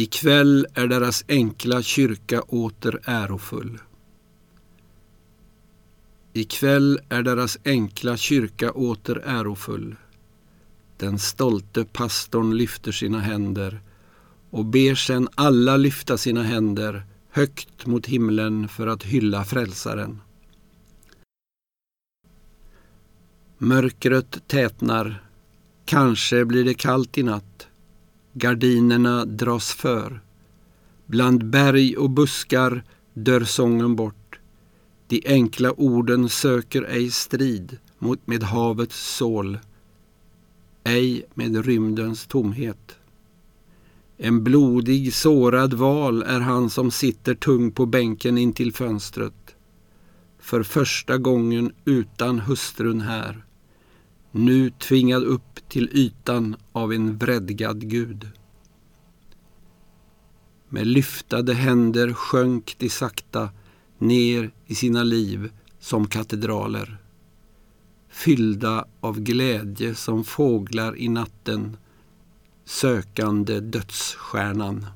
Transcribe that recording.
Ikväll är deras enkla kyrka åter ärofull. Ikväll är deras enkla kyrka åter ärofull. Den stolte pastorn lyfter sina händer och ber sen alla lyfta sina händer högt mot himlen för att hylla frälsaren. Mörkret tätnar, kanske blir det kallt i natt. Gardinerna dras för. Bland berg och buskar dör sången bort. De enkla orden söker ej strid mot med havets sål, ej med rymdens tomhet. En blodig, sårad val är han som sitter tung på bänken intill fönstret. För första gången utan hustrun här. Nu tvingad upp till ytan av en vredgad gud. Med lyftade händer sjönk de sakta ner i sina liv som katedraler. Fyllda av glädje som fåglar i natten sökande dödsstjärnan.